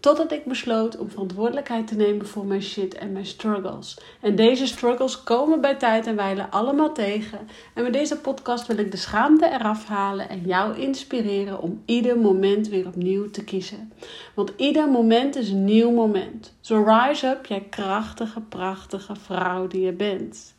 Totdat ik besloot om verantwoordelijkheid te nemen voor mijn shit en mijn struggles. En deze struggles komen bij tijd en wijle allemaal tegen. En met deze podcast wil ik de schaamte eraf halen en jou inspireren om ieder moment weer opnieuw te kiezen. Want ieder moment is een nieuw moment. Zo rise up, jij krachtige, prachtige vrouw die je bent.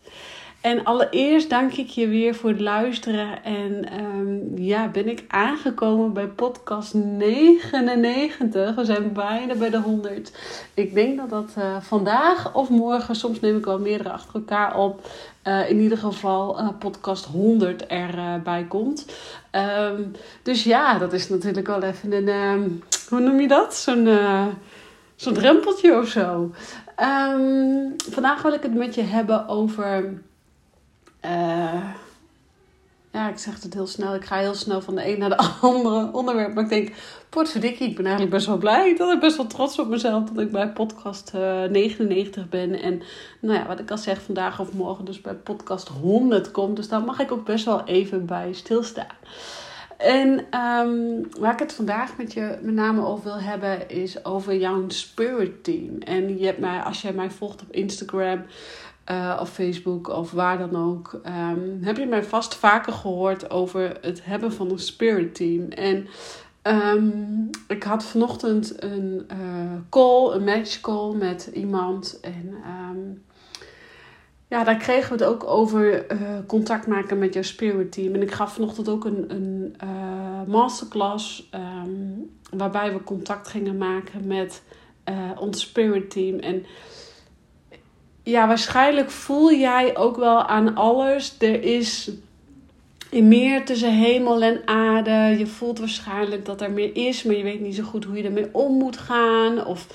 En allereerst dank ik je weer voor het luisteren. En um, ja, ben ik aangekomen bij podcast 99. We zijn bijna bij de 100. Ik denk dat dat uh, vandaag of morgen, soms neem ik wel meerdere achter elkaar op. Uh, in ieder geval uh, podcast 100 erbij komt. Um, dus ja, dat is natuurlijk wel even een. Um, hoe noem je dat? Zo'n zo'n drempeltje of zo. vandaag wil ik het met je hebben over uh, ja, ik zeg het heel snel. Ik ga heel snel van de een naar de andere onderwerp. Maar ik denk, potverdikkie, ik ben eigenlijk best wel blij. Dat ik best wel trots op mezelf dat ik bij podcast uh, eh, 99 ben. En nou ja, wat ik al zeg, vandaag of morgen dus bij podcast 100 komt. Dus daar mag ik ook best wel even bij stilstaan. En um, waar ik het vandaag met je met name over wil hebben, is over jouw spirit team. En je hebt mij, als jij mij volgt op Instagram, uh, of Facebook of waar dan ook, um, heb je mij vast vaker gehoord over het hebben van een spirit team. En um, ik had vanochtend een uh, call, een match call met iemand. En um, ja, daar kregen we het ook over uh, contact maken met jouw spirit team. En ik gaf vanochtend ook een, een masterclass waarbij we contact gingen maken met ons spirit team. En ja, waarschijnlijk voel jij ook wel aan alles. Er is meer tussen hemel en aarde. Je voelt waarschijnlijk dat er meer is, maar je weet niet zo goed hoe je ermee om moet gaan. Of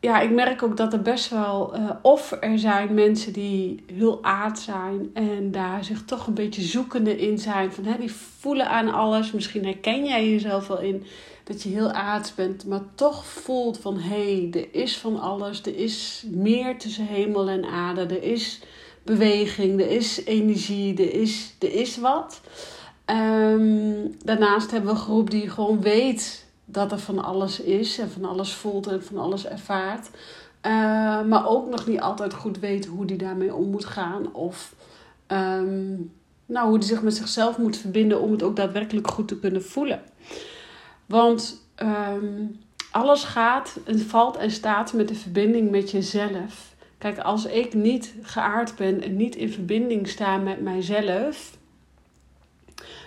ja, ik merk ook dat er best wel, uh, of er zijn mensen die heel aard zijn en daar zich toch een beetje zoekende in zijn. Van, hè, die voelen aan alles. Misschien herken jij jezelf wel in dat je heel aards bent, maar toch voelt van hé, hey, er is van alles. Er is meer tussen hemel en aarde. Er is beweging, er is energie, er is, er is wat. Um, daarnaast hebben we een groep die gewoon weet dat er van alles is en van alles voelt en van alles ervaart. Uh, maar ook nog niet altijd goed weet hoe die daarmee om moet gaan. Of um, nou, hoe die zich met zichzelf moet verbinden om het ook daadwerkelijk goed te kunnen voelen. Want um, alles gaat en valt en staat met de verbinding met jezelf. Kijk, als ik niet geaard ben en niet in verbinding sta met mijzelf,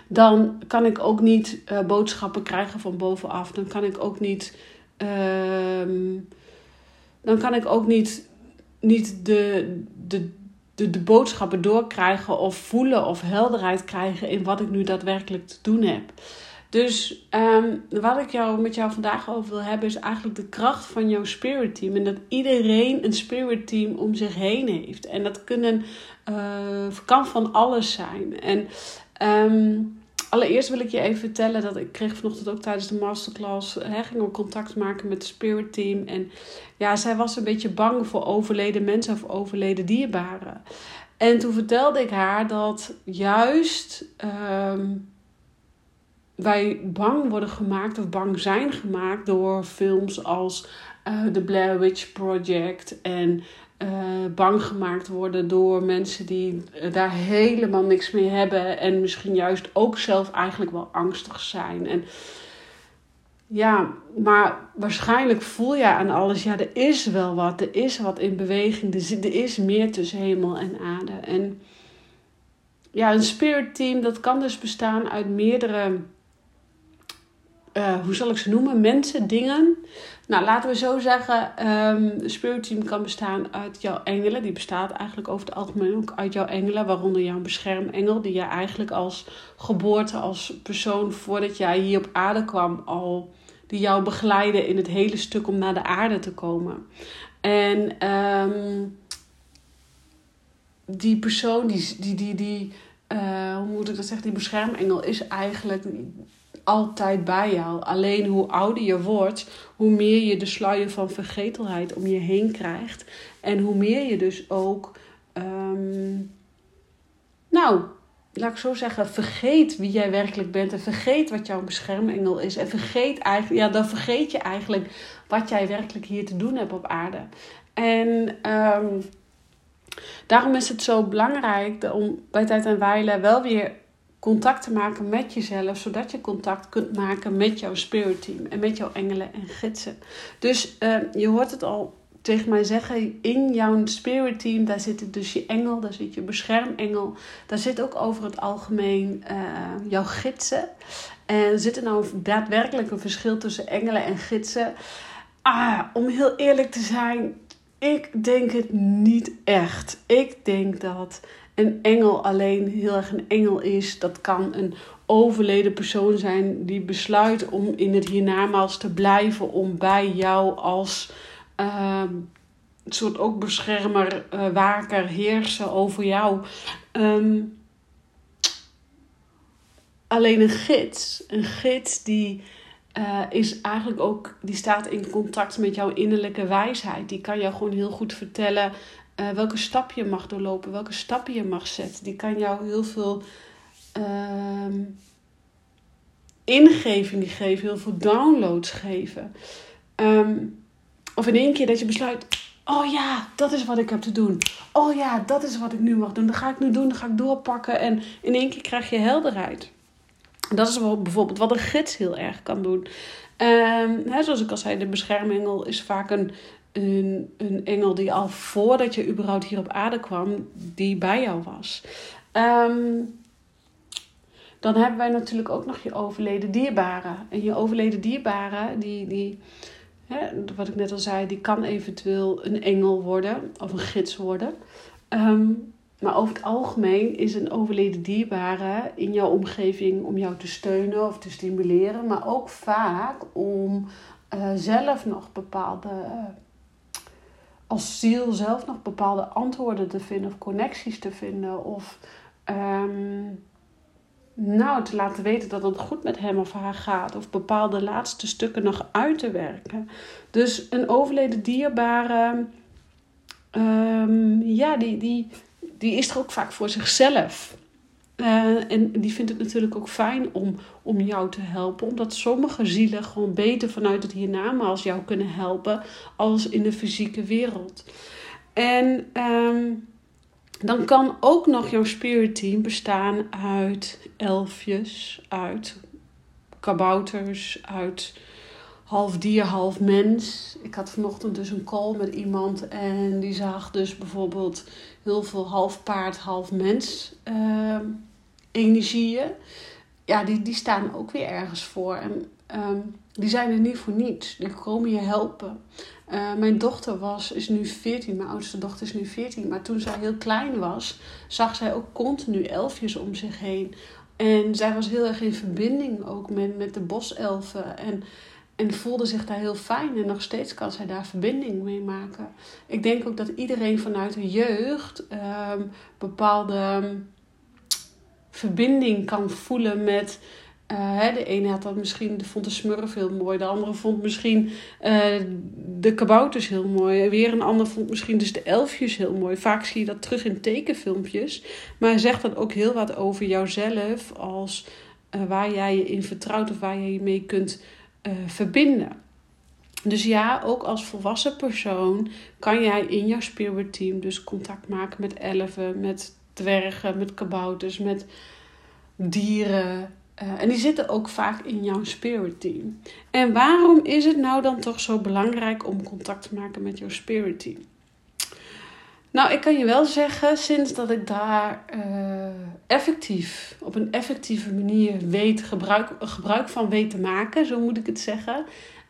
dan kan ik ook niet uh, boodschappen krijgen van bovenaf. Dan kan ik ook niet. Uh, dan kan ik ook niet, niet de, de, de, de boodschappen doorkrijgen of voelen of helderheid krijgen in wat ik nu daadwerkelijk te doen heb. Dus um, wat ik jou, met jou vandaag over wil hebben, is eigenlijk de kracht van jouw spirit team. En dat iedereen een spirit team om zich heen heeft. En dat kunnen, uh, kan van alles zijn. En um, allereerst wil ik je even vertellen dat ik kreeg vanochtend ook tijdens de masterclass, hè, ging ook contact maken met het spirit team. En ja, zij was een beetje bang voor overleden mensen of overleden dierbaren. En toen vertelde ik haar dat juist um, wij bang worden gemaakt of bang zijn gemaakt door films als uh, The Blair Witch Project en uh, bang gemaakt worden door mensen die uh, daar helemaal niks mee hebben en misschien juist ook zelf eigenlijk wel angstig zijn. En ja, maar waarschijnlijk voel je aan alles, ja, er is wel wat, er is wat in beweging, er is meer tussen hemel en aarde. En ja, een spirit team, dat kan dus bestaan uit meerdere uh, hoe zal ik ze noemen? Mensen, dingen. Nou, laten we zo zeggen, de spirit team kan bestaan uit jouw engelen. Die bestaat eigenlijk over het algemeen ook uit jouw engelen, waaronder jouw beschermengel, die je eigenlijk als geboorte, als persoon voordat jij hier op aarde kwam, al die jou begeleiden in het hele stuk om naar de aarde te komen. En ehm, die persoon, die, die, die, die uh, hoe moet ik dat zeggen, die beschermengel is eigenlijk altijd bij jou. Alleen hoe ouder je wordt, hoe meer je de sluier van vergetelheid om je heen krijgt. En hoe meer je dus ook, um, nou, laat ik zo zeggen, vergeet wie jij werkelijk bent. En vergeet wat jouw beschermengel is. En vergeet eigenlijk, ja, dan vergeet je eigenlijk wat jij werkelijk hier te doen hebt op aarde. En um, daarom is het zo belangrijk om bij tijd en wijle wel weer contact te maken met jezelf, zodat je contact kunt maken met jouw spirit team en met jouw engelen en gidsen. Dus uh, je hoort het al tegen mij zeggen, in jouw spirit team, daar zit dus je engel, daar zit je beschermengel, daar zit ook over het algemeen uh, jouw gidsen. En zit er nou daadwerkelijk een verschil tussen engelen en gidsen? Ah, om heel eerlijk te zijn, ik denk het niet echt. Ik denk dat een engel alleen heel erg een engel is. Dat kan een overleden persoon zijn die besluit om in het hiernamaals te blijven, om bij jou als uh, soort ook beschermer, uh, waker, heersen over jou. Um, alleen een gids, een gids die uh, is eigenlijk ook, die staat in contact met jouw innerlijke wijsheid. Die kan jou gewoon heel goed vertellen uh, welke stap je mag doorlopen, welke stappen je mag zetten. Die kan jou heel veel uh, ingeving geven, heel veel downloads geven. Um, of in één keer dat je besluit, oh ja, dat is wat ik heb te doen. Oh ja, dat is wat ik nu mag doen. Dat ga ik nu doen, dat ga ik doorpakken. En in één keer krijg je helderheid. Dat is bijvoorbeeld wat een gids heel erg kan doen. Um, hè, zoals ik al zei, de beschermengel is vaak een, een, een engel die al voordat je überhaupt hier op aarde kwam, die bij jou was. Um, dan hebben wij natuurlijk ook nog je overleden dierbaren. En je overleden dierbaren, die, die hè, wat ik net al zei, die kan eventueel een engel worden of een gids worden. Um, maar over het algemeen is een overleden dierbare in jouw omgeving om jou te steunen of te stimuleren, maar ook vaak om uh, zelf nog bepaalde, uh, als ziel zelf nog bepaalde antwoorden te vinden of connecties te vinden of um, nou te laten weten dat het goed met hem of haar gaat of bepaalde laatste stukken nog uit te werken. Dus een overleden dierbare, um, ja, die, die die is er ook vaak voor zichzelf. Uh, en die vindt het natuurlijk ook fijn om, om jou te helpen. Omdat sommige zielen gewoon beter vanuit het hiernamaals jou kunnen helpen als in de fysieke wereld. En um, dan kan ook nog jouw spirit team bestaan uit elfjes, uit kabouters, uit half dier, half mens. Ik had vanochtend dus een call met iemand en die zag dus bijvoorbeeld heel veel half paard, half mens uh, energieën. Ja, die, die staan ook weer ergens voor. En um, die zijn er niet voor niets. Die komen je helpen. Uh, mijn dochter was, is nu 14, mijn oudste dochter is nu 14. Maar toen zij heel klein was, zag zij ook continu elfjes om zich heen. En zij was heel erg in verbinding ook met, met de boselfen. En en voelde zich daar heel fijn en nog steeds kan zij daar verbinding mee maken. Ik denk ook dat iedereen vanuit de jeugd um, bepaalde ehm, verbinding kan voelen met. Hè, de ene had dat misschien, vond de smurf heel mooi. De andere vond misschien uh, de kabouters heel mooi. Weer een ander vond misschien dus de elfjes heel mooi. Vaak zie je dat terug in tekenfilmpjes. Maar zegt dat ook heel wat over jouzelf. Als uh, waar jij je in vertrouwt of waar je je mee kunt verbinden. Dus ja, ook als volwassen persoon kan jij in jouw spirit team dus contact maken met elfen, met dwergen, met kabouters, met dieren. Uh, en die zitten ook vaak in jouw spirit team. En waarom is het nou dan toch zo belangrijk om contact te maken met jouw spirit team? Nou, ik kan je wel zeggen, sinds dat ik daar uh, effectief, op een effectieve manier weet, gebruik, gebruik van weet te maken, zo moet ik het zeggen,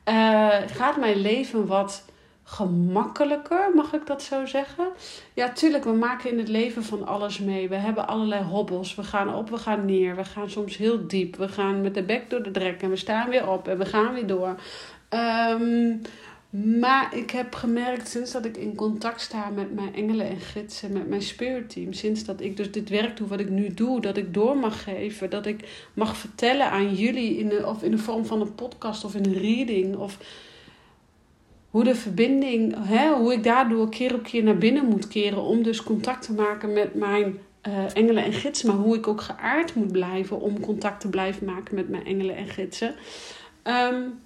uh, gaat mijn leven wat gemakkelijker, mag ik dat zo zeggen? Ja, tuurlijk, we maken in het leven van alles mee. We hebben allerlei hobbels. We gaan op, we gaan neer. We gaan soms heel diep. We gaan met de bek door de drek en we staan weer op en we gaan weer door. Ehm, maar ik heb gemerkt sinds dat ik in contact sta met mijn engelen en gidsen, met mijn spirit team, sinds dat ik dus dit werk doe wat ik nu doe, dat ik door mag geven, dat ik mag vertellen aan jullie in de, of in de vorm van een podcast of een reading of hoe de verbinding, hè, hoe ik daardoor keer op keer naar binnen moet keren om dus contact te maken met mijn uh, engelen en gidsen, maar hoe ik ook geaard moet blijven om contact te blijven maken met mijn engelen en gidsen. Um,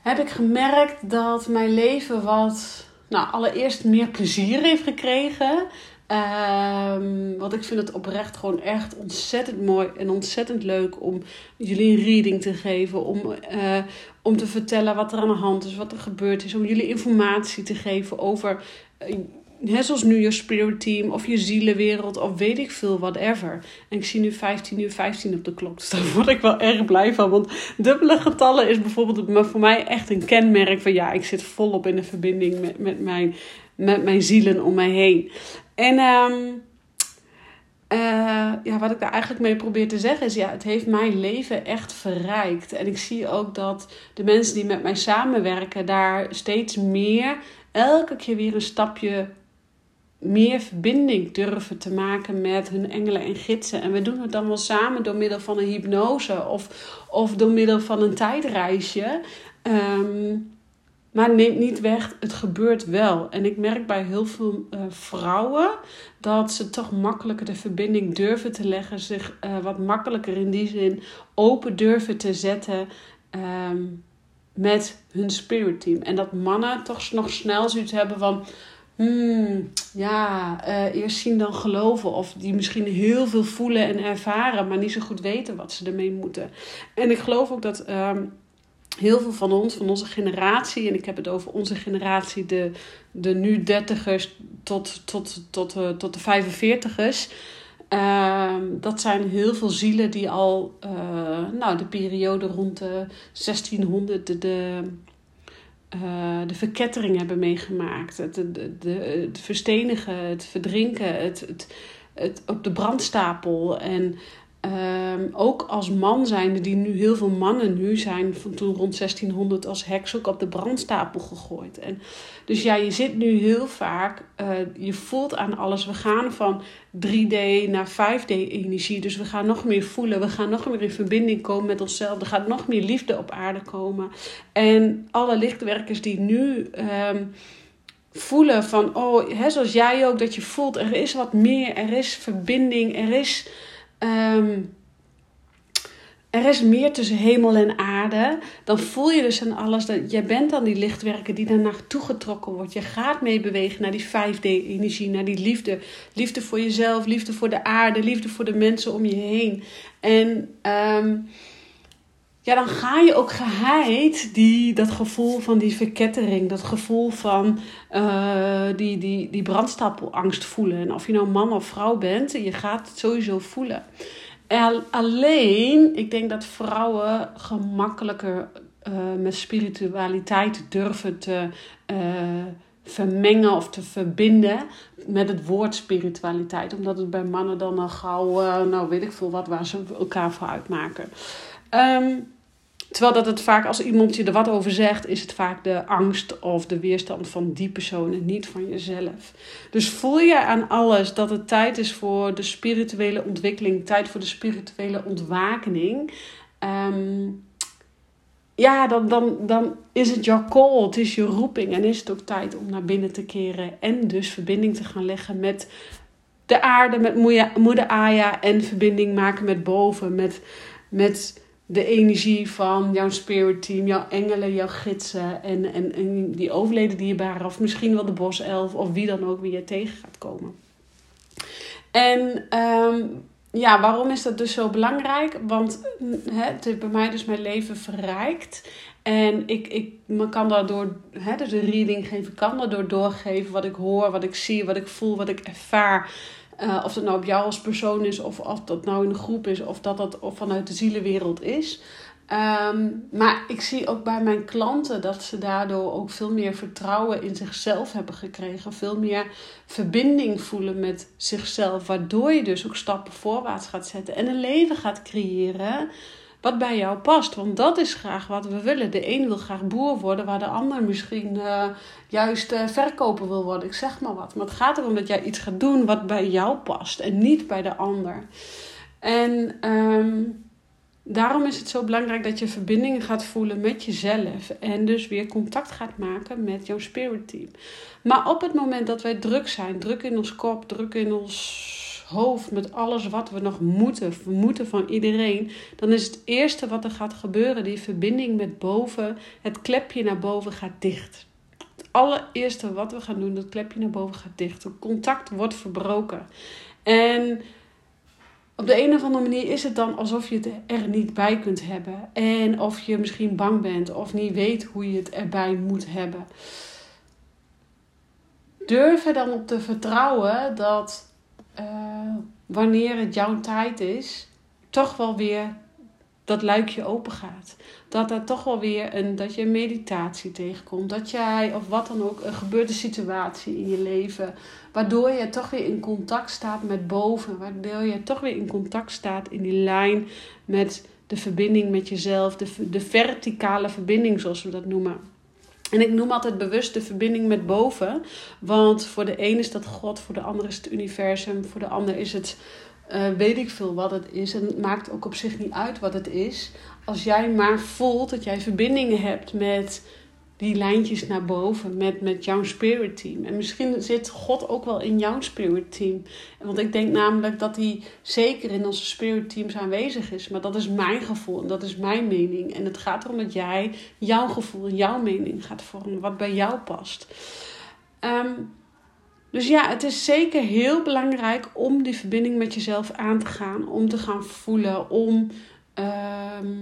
heb ik gemerkt dat mijn leven wat, nou, allereerst meer plezier heeft gekregen. Um, want ik vind het oprecht gewoon echt ontzettend mooi en ontzettend leuk om jullie een reading te geven. Om, uh, om te vertellen wat er aan de hand is, wat er gebeurd is. Om jullie informatie te geven over uh, zoals nu je spirit team of je zielenwereld of weet ik veel, whatever. En ik zie nu 15 uur 15 op de klok. Dus daar word ik wel erg blij van. Want dubbele getallen is bijvoorbeeld voor mij echt een kenmerk van ja, ik zit volop in de verbinding met, met, mijn, met mijn zielen om mij heen. En um, uh, ja, wat ik daar eigenlijk mee probeer te zeggen is, ja, het heeft mijn leven echt verrijkt. En ik zie ook dat de mensen die met mij samenwerken daar steeds meer, elke keer weer een stapje meer verbinding durven te maken met hun engelen en gidsen. En we doen het dan wel samen door middel van een hypnose of, of door middel van een tijdreisje. Um, maar neemt niet weg, het gebeurt wel. En ik merk bij heel veel uh, vrouwen dat ze toch makkelijker de verbinding durven te leggen, zich uh, wat makkelijker in die zin open durven te zetten um, met hun spirit team. En dat mannen toch nog snel zoiets hebben van Hmm, ja, uh, eerst zien dan geloven. Of die misschien heel veel voelen en ervaren, maar niet zo goed weten wat ze ermee moeten. En ik geloof ook dat um, heel veel van ons, van onze generatie, en ik heb het over onze generatie, de, de nu dertigers tot, tot, tot, uh, tot de 45ers. Uh, dat zijn heel veel zielen die al uh, nou, de periode rond de 1600, de, de uh, de verkettering hebben meegemaakt. Het, de, het verstenigen, het verdrinken, het, het, het op de brandstapel. En um, ook als man zijnde, die nu heel veel mannen nu zijn, van toen rond 1600 als heks ook op de brandstapel gegooid. En dus ja, je zit nu heel vaak, uh, je voelt aan alles. We gaan van 3D naar 5D energie. Dus we gaan nog meer voelen. We gaan nog meer in verbinding komen met onszelf. Er gaat nog meer liefde op aarde komen. En alle lichtwerkers die nu. Um, voelen van, oh, hè, zoals jij ook, dat je voelt, er is wat meer, er is verbinding, er is um, er is meer tussen hemel en aarde. Dan voel je dus aan alles dat jij bent dan die lichtwerker die daar naartoe getrokken wordt. Je gaat meebewegen naar die 5D-energie, naar die liefde. Liefde voor jezelf, liefde voor de aarde, liefde voor de mensen om je heen. En um, ja, dan ga je ook geheid die, dat gevoel van die verkettering, dat gevoel van uh, die, die, die brandstapelangst voelen. En of je nou man of vrouw bent, je gaat het sowieso voelen. En alleen, ik denk dat vrouwen gemakkelijker uh, met spiritualiteit durven te uh, vermengen of te verbinden met het woord spiritualiteit. Omdat het bij mannen dan al gauw, nou weet ik veel wat, waar ze elkaar voor uitmaken. Um, Terwijl dat het vaak, als iemand je er wat over zegt, is het vaak de angst of de weerstand van die persoon en niet van jezelf. Dus voel je aan alles dat het tijd is voor de spirituele ontwikkeling, tijd voor de spirituele ontwakening. Um, ja, dan, dan, dan is het jouw call, het is je roeping en is het ook tijd om naar binnen te keren en dus verbinding te gaan leggen met de aarde, met moeder Aya en verbinding maken met boven, met, met de energie van jouw spirit team, jouw engelen, jouw gidsen en, en, en die overleden dierbaren, of misschien wel de boself, of wie dan ook wie je tegen gaat komen. En um, ja, waarom is dat dus zo belangrijk? Want hè, het heeft bij mij dus mijn leven verrijkt. En ik, ik me kan daardoor, hè, dus een reading geven, kan daardoor doorgeven wat ik hoor, wat ik zie, wat ik voel, wat ik ervaar. Uh, of dat nou op jou als persoon is, of of dat nou in een groep is, of dat dat of vanuit de zielenwereld is. Ehm, maar ik zie ook bij mijn klanten dat ze daardoor ook veel meer vertrouwen in zichzelf hebben gekregen. Veel meer verbinding voelen met zichzelf. Waardoor je dus ook stappen voorwaarts gaat zetten en een leven gaat creëren wat bij jou past. Want dat is graag wat we willen. De een wil graag boer worden, waar de ander misschien uh, juist uh, verkoper wil worden. Ik zeg maar wat. Maar het gaat erom dat jij iets gaat doen wat bij jou past en niet bij de ander. En um, daarom is het zo belangrijk dat je verbindingen gaat voelen met jezelf. En dus weer contact gaat maken met jouw spirit team. Maar op het moment dat wij druk zijn, druk in ons kop, druk in ons hoofd met alles wat we nog moeten, we moeten van iedereen, dan is het eerste wat er gaat gebeuren, die verbinding met boven, het klepje naar boven gaat dicht. Het allereerste wat we gaan doen, dat klepje naar boven gaat dicht. Het contact wordt verbroken. En op de een of andere manier is het dan alsof je het er niet bij kunt hebben. En of je misschien bang bent of niet weet hoe je het erbij moet hebben. Durf er dan op te vertrouwen dat uh, wanneer het jouw tijd is, toch wel weer dat luikje open gaat. Dat er toch wel weer een, dat je een meditatie tegenkomt. Dat jij, of wat dan ook, een situatie in je leven. Waardoor je toch weer in contact staat met boven. Waardoor je toch weer in contact staat in die lijn met de verbinding met jezelf. De verticale verbinding, zoals we dat noemen. En ik noem altijd bewust de verbinding met boven. Want voor de een is dat God, voor de ander is het universum, voor de ander is het uh, weet ik veel wat het is. En het maakt ook op zich niet uit wat het is. Als jij maar voelt dat jij verbindingen hebt met die lijntjes naar boven, met, met jouw spirit team. En misschien zit God ook wel in jouw spirit team. Want ik denk namelijk dat hij zeker in onze spirit teams aanwezig is. Maar dat is mijn gevoel en dat is mijn mening. En het gaat erom dat jij jouw gevoel jouw mening gaat vormen, wat bij jou past. Um, dus ja, het is zeker heel belangrijk om die verbinding met jezelf aan te gaan. Om te gaan voelen. Om ehm,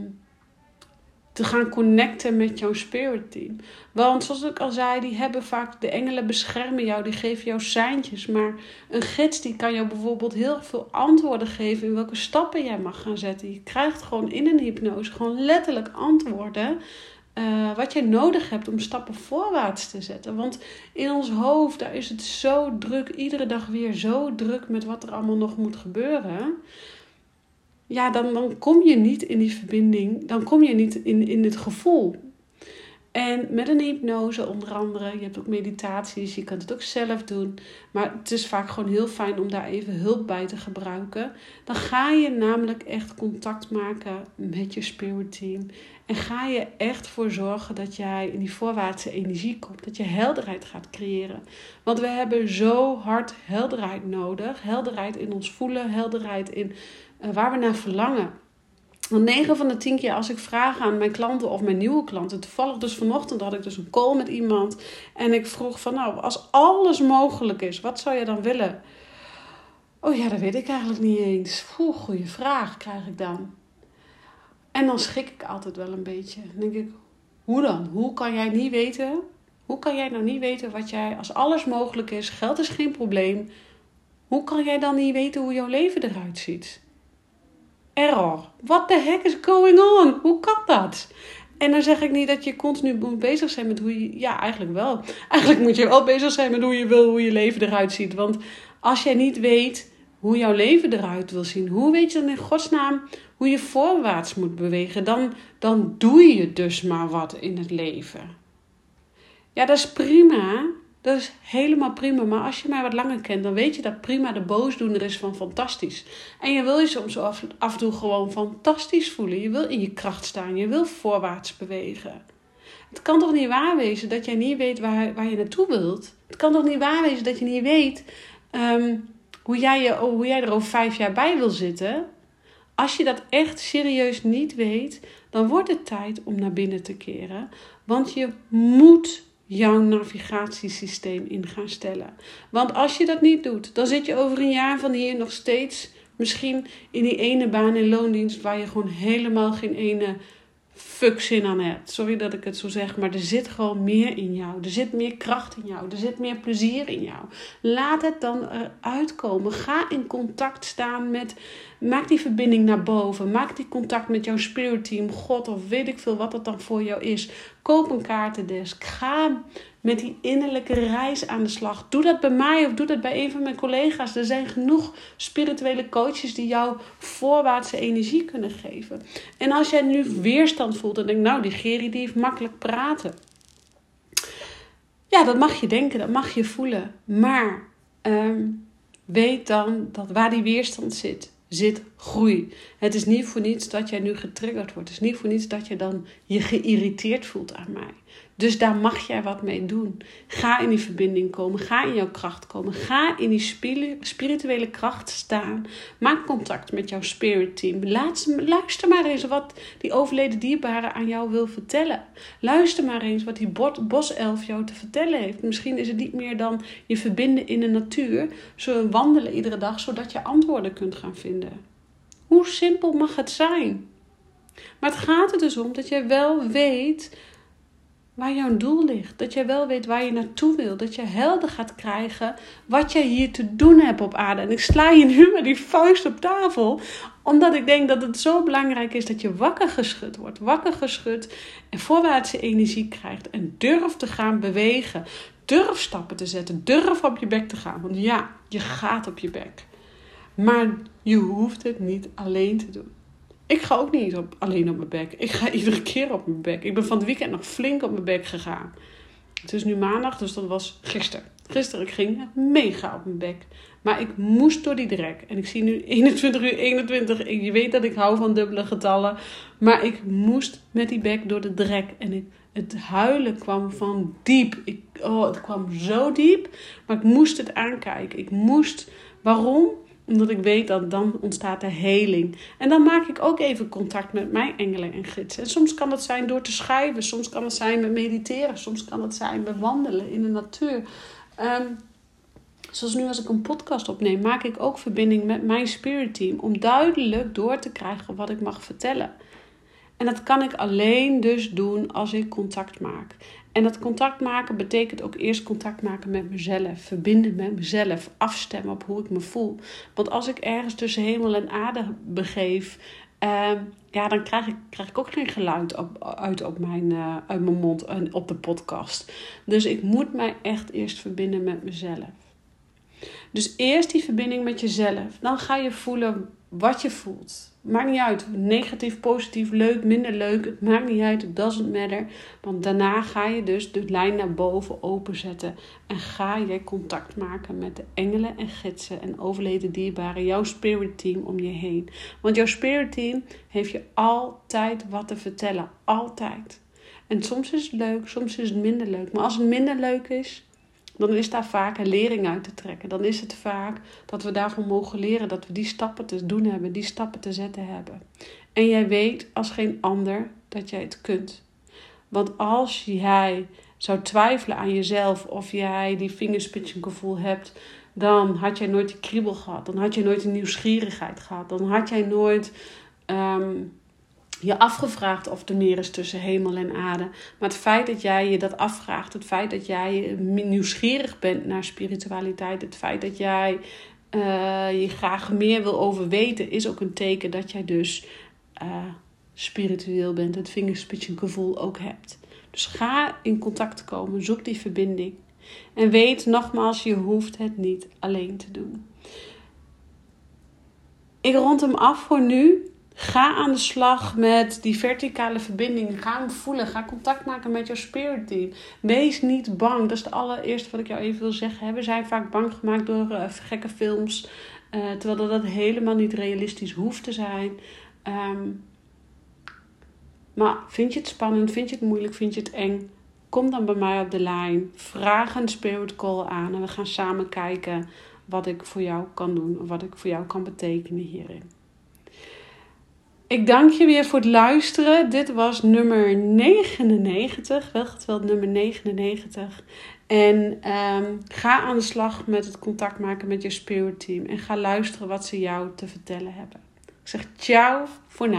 te gaan connecten met jouw spirit team. Want zoals ik al zei, die hebben vaak de engelen beschermen jou. Die geven jou seintjes. Maar een gids die kan jou bijvoorbeeld heel veel antwoorden geven. In welke stappen jij mag gaan zetten. Je krijgt gewoon in een hypnose gewoon letterlijk antwoorden uh, wat je nodig hebt om stappen voorwaarts te zetten. Want in ons hoofd, daar is het zo druk, iedere dag weer zo druk met wat er allemaal nog moet gebeuren. Ja, dan, dan kom je niet in die verbinding, dan kom je niet in, in het gevoel. En met een hypnose onder andere, je hebt ook meditaties, je kunt het ook zelf doen. Maar het is vaak gewoon heel fijn om daar even hulp bij te gebruiken. Dan ga je namelijk echt contact maken met je spirit team. En ga je echt voor zorgen dat jij in die voorwaartse energie komt. Dat je helderheid gaat creëren. Want we hebben zo hard helderheid nodig. Helderheid in ons voelen, helderheid in waar we naar verlangen. Want 9 van de 10 keer als ik vraag aan mijn klanten of mijn nieuwe klanten. Toevallig dus vanochtend had ik dus een call met iemand. En ik vroeg van nou, als alles mogelijk is, wat zou je dan willen? Oh ja, dat weet ik eigenlijk niet eens. Oeh, goede vraag krijg ik dan. En dan schrik ik altijd wel een beetje. Dan denk ik, hoe dan? Hoe kan jij niet weten? Hoe kan jij nou niet weten wat jij, als alles mogelijk is, geld is geen probleem. Hoe kan jij dan niet weten hoe jouw leven eruit ziet? Error. What the heck is going on? Hoe kan dat? En dan zeg ik niet dat je continu moet bezig zijn met hoe je. Ja, eigenlijk wel. Eigenlijk moet je wel bezig zijn met hoe je wil, hoe je leven eruit ziet. Want als jij niet weet hoe jouw leven eruit wil zien, hoe weet je dan in godsnaam hoe je voorwaarts moet bewegen? Dan, dan doe je dus maar wat in het leven. Ja, dat is prima. Dat is helemaal prima. Maar als je mij wat langer kent, dan weet je dat prima de boosdoener is van fantastisch. En je wil je soms af, af en toe gewoon fantastisch voelen. Je wil in je kracht staan. Je wil voorwaarts bewegen. Het kan toch niet waar wezen dat jij niet weet waar, waar je naartoe wilt? Het kan toch niet waar wezen dat je niet weet ehm, hoe, jij je, hoe jij er over vijf jaar bij wil zitten? Als je dat echt serieus niet weet, dan wordt het tijd om naar binnen te keren. Want je moet jouw navigatiesysteem in gaan stellen. Want als je dat niet doet, dan zit je over een jaar van hier nog steeds misschien in die ene baan in loondienst waar je gewoon helemaal geen ene fuck zin aan hebt. Sorry dat ik het zo zeg, maar er zit gewoon meer in jou. Er zit meer kracht in jou. Er zit meer plezier in jou. Laat het dan eruit komen. Ga in contact staan met. Maak die verbinding naar boven. Maak die contact met jouw spirit team, God of weet ik veel wat het dan voor jou is. Koop een kaartendesk. Ga met die innerlijke reis aan de slag. Doe dat bij mij of doe dat bij een van mijn collega's. Er zijn genoeg spirituele coaches die jou voorwaartse energie kunnen geven. En als jij nu weerstand voelt en denkt, nou, die Geri die heeft makkelijk praten. Ja, dat mag je denken, dat mag je voelen. Maar ehm, weet dan dat waar die weerstand zit, zit groei. Het is niet voor niets dat jij nu getriggerd wordt. Het is niet voor niets dat je dan je geïrriteerd voelt aan mij. Dus daar mag jij wat mee doen. Ga in die verbinding komen. Ga in jouw kracht komen. Ga in die spirituele kracht staan. Maak contact met jouw spirit team. luister maar eens wat die overleden dierbare aan jou wil vertellen. Luister maar eens wat die boself jou te vertellen heeft. Misschien is het niet meer dan je verbinden in de natuur. Zo wandelen iedere dag, zodat je antwoorden kunt gaan vinden. Hoe simpel mag het zijn? Maar het gaat er dus om dat je wel weet waar jouw doel ligt. Dat jij wel weet waar je naartoe wil. Dat je helder gaat krijgen wat jij hier te doen hebt op aarde. En ik sla je nu met die vuist op tafel. Omdat ik denk dat het zo belangrijk is dat je wakker geschud wordt. Wakker geschud en voorwaartse energie krijgt. En durf te gaan bewegen. Durf stappen te zetten. Durf op je bek te gaan. Want ja, je gaat op je bek. Maar je hoeft het niet alleen te doen. Ik ga ook niet op, alleen op mijn bek. Ik ga iedere keer op mijn bek. Ik ben van het weekend nog flink op mijn bek gegaan. Het is nu maandag, dus dat was gisteren. Gisteren ging ik mega op mijn bek. Maar ik moest door die drek. En ik zie nu 21 uur 21. Je weet dat ik hou van dubbele getallen. Maar ik moest met die bek door de drek. En het huilen kwam van diep. Ik, oh, het kwam zo diep. Maar ik moest het aankijken. Ik moest. Waarom? Omdat ik weet dat dan ontstaat de heling. En dan maak ik ook even contact met mijn engelen en gidsen. En soms kan dat zijn door te schrijven. Soms kan het zijn met mediteren. Soms kan het zijn met wandelen in de natuur. Ehm, zoals nu als ik een podcast opneem, maak ik ook verbinding met mijn spirit team. Om duidelijk door te krijgen wat ik mag vertellen. En dat kan ik alleen dus doen als ik contact maak. En dat contact maken betekent ook eerst contact maken met mezelf. Verbinden met mezelf. Afstemmen op hoe ik me voel. Want als ik ergens tussen hemel en aarde begeef. Uh, ja, dan krijg ik, krijg ik ook geen geluid op, uit op mijn, uh, uit mijn mond en op de podcast. Dus ik moet mij echt eerst verbinden met mezelf. Dus eerst die verbinding met jezelf. Dan ga je voelen wat je voelt. Maakt niet uit. Negatief, positief, leuk, minder leuk. Het maakt niet uit. Het doesn't matter. Want daarna ga je dus de lijn naar boven openzetten. En ga je contact maken met de engelen en gidsen en overleden dierbaren. Jouw spirit team om je heen. Want jouw spirit team heeft je altijd wat te vertellen. Altijd. En soms is het leuk, soms is het minder leuk. Maar als het minder leuk is, dan is daar vaak een lering uit te trekken. Dan is het vaak dat we daarvan mogen leren dat we die stappen te doen hebben, die stappen te zetten hebben. En jij weet als geen ander dat jij het kunt. Want als jij zou twijfelen aan jezelf of jij die gevoel hebt, dan had jij nooit die kriebel gehad. Dan had jij nooit die nieuwsgierigheid gehad. Dan had jij nooit ehm, je afgevraagd of er meer is tussen hemel en aarde. Maar het feit dat jij je dat afvraagt, het feit dat jij nieuwsgierig bent naar spiritualiteit, het feit dat jij uh, je graag meer wil over weten, is ook een teken dat jij dus uh, spiritueel bent, het gevoel ook hebt. Dus ga in contact komen, zoek die verbinding. En weet nogmaals, je hoeft het niet alleen te doen. Ik rond hem af voor nu. Ga aan de slag met die verticale verbinding. Ga hem voelen. Ga contact maken met jouw spirit team. Wees niet bang. Dat is het allereerste wat ik jou even wil zeggen. We zijn vaak bang gemaakt door uh, gekke films. Uh, terwijl dat, helemaal niet realistisch hoeft te zijn. Ehm, maar vind je het spannend? Vind je het moeilijk? Vind je het eng? Kom dan bij mij op de lijn. Vraag een spirit call aan. En we gaan samen kijken wat ik voor jou kan doen. Of wat ik voor jou kan betekenen hierin. Ik dank je weer voor het luisteren. Dit was nummer 99, wel geteld nummer 99. En ehm, ga aan de slag met het contact maken met je spirit team. En ga luisteren wat ze jou te vertellen hebben. Ik zeg ciao voor nu.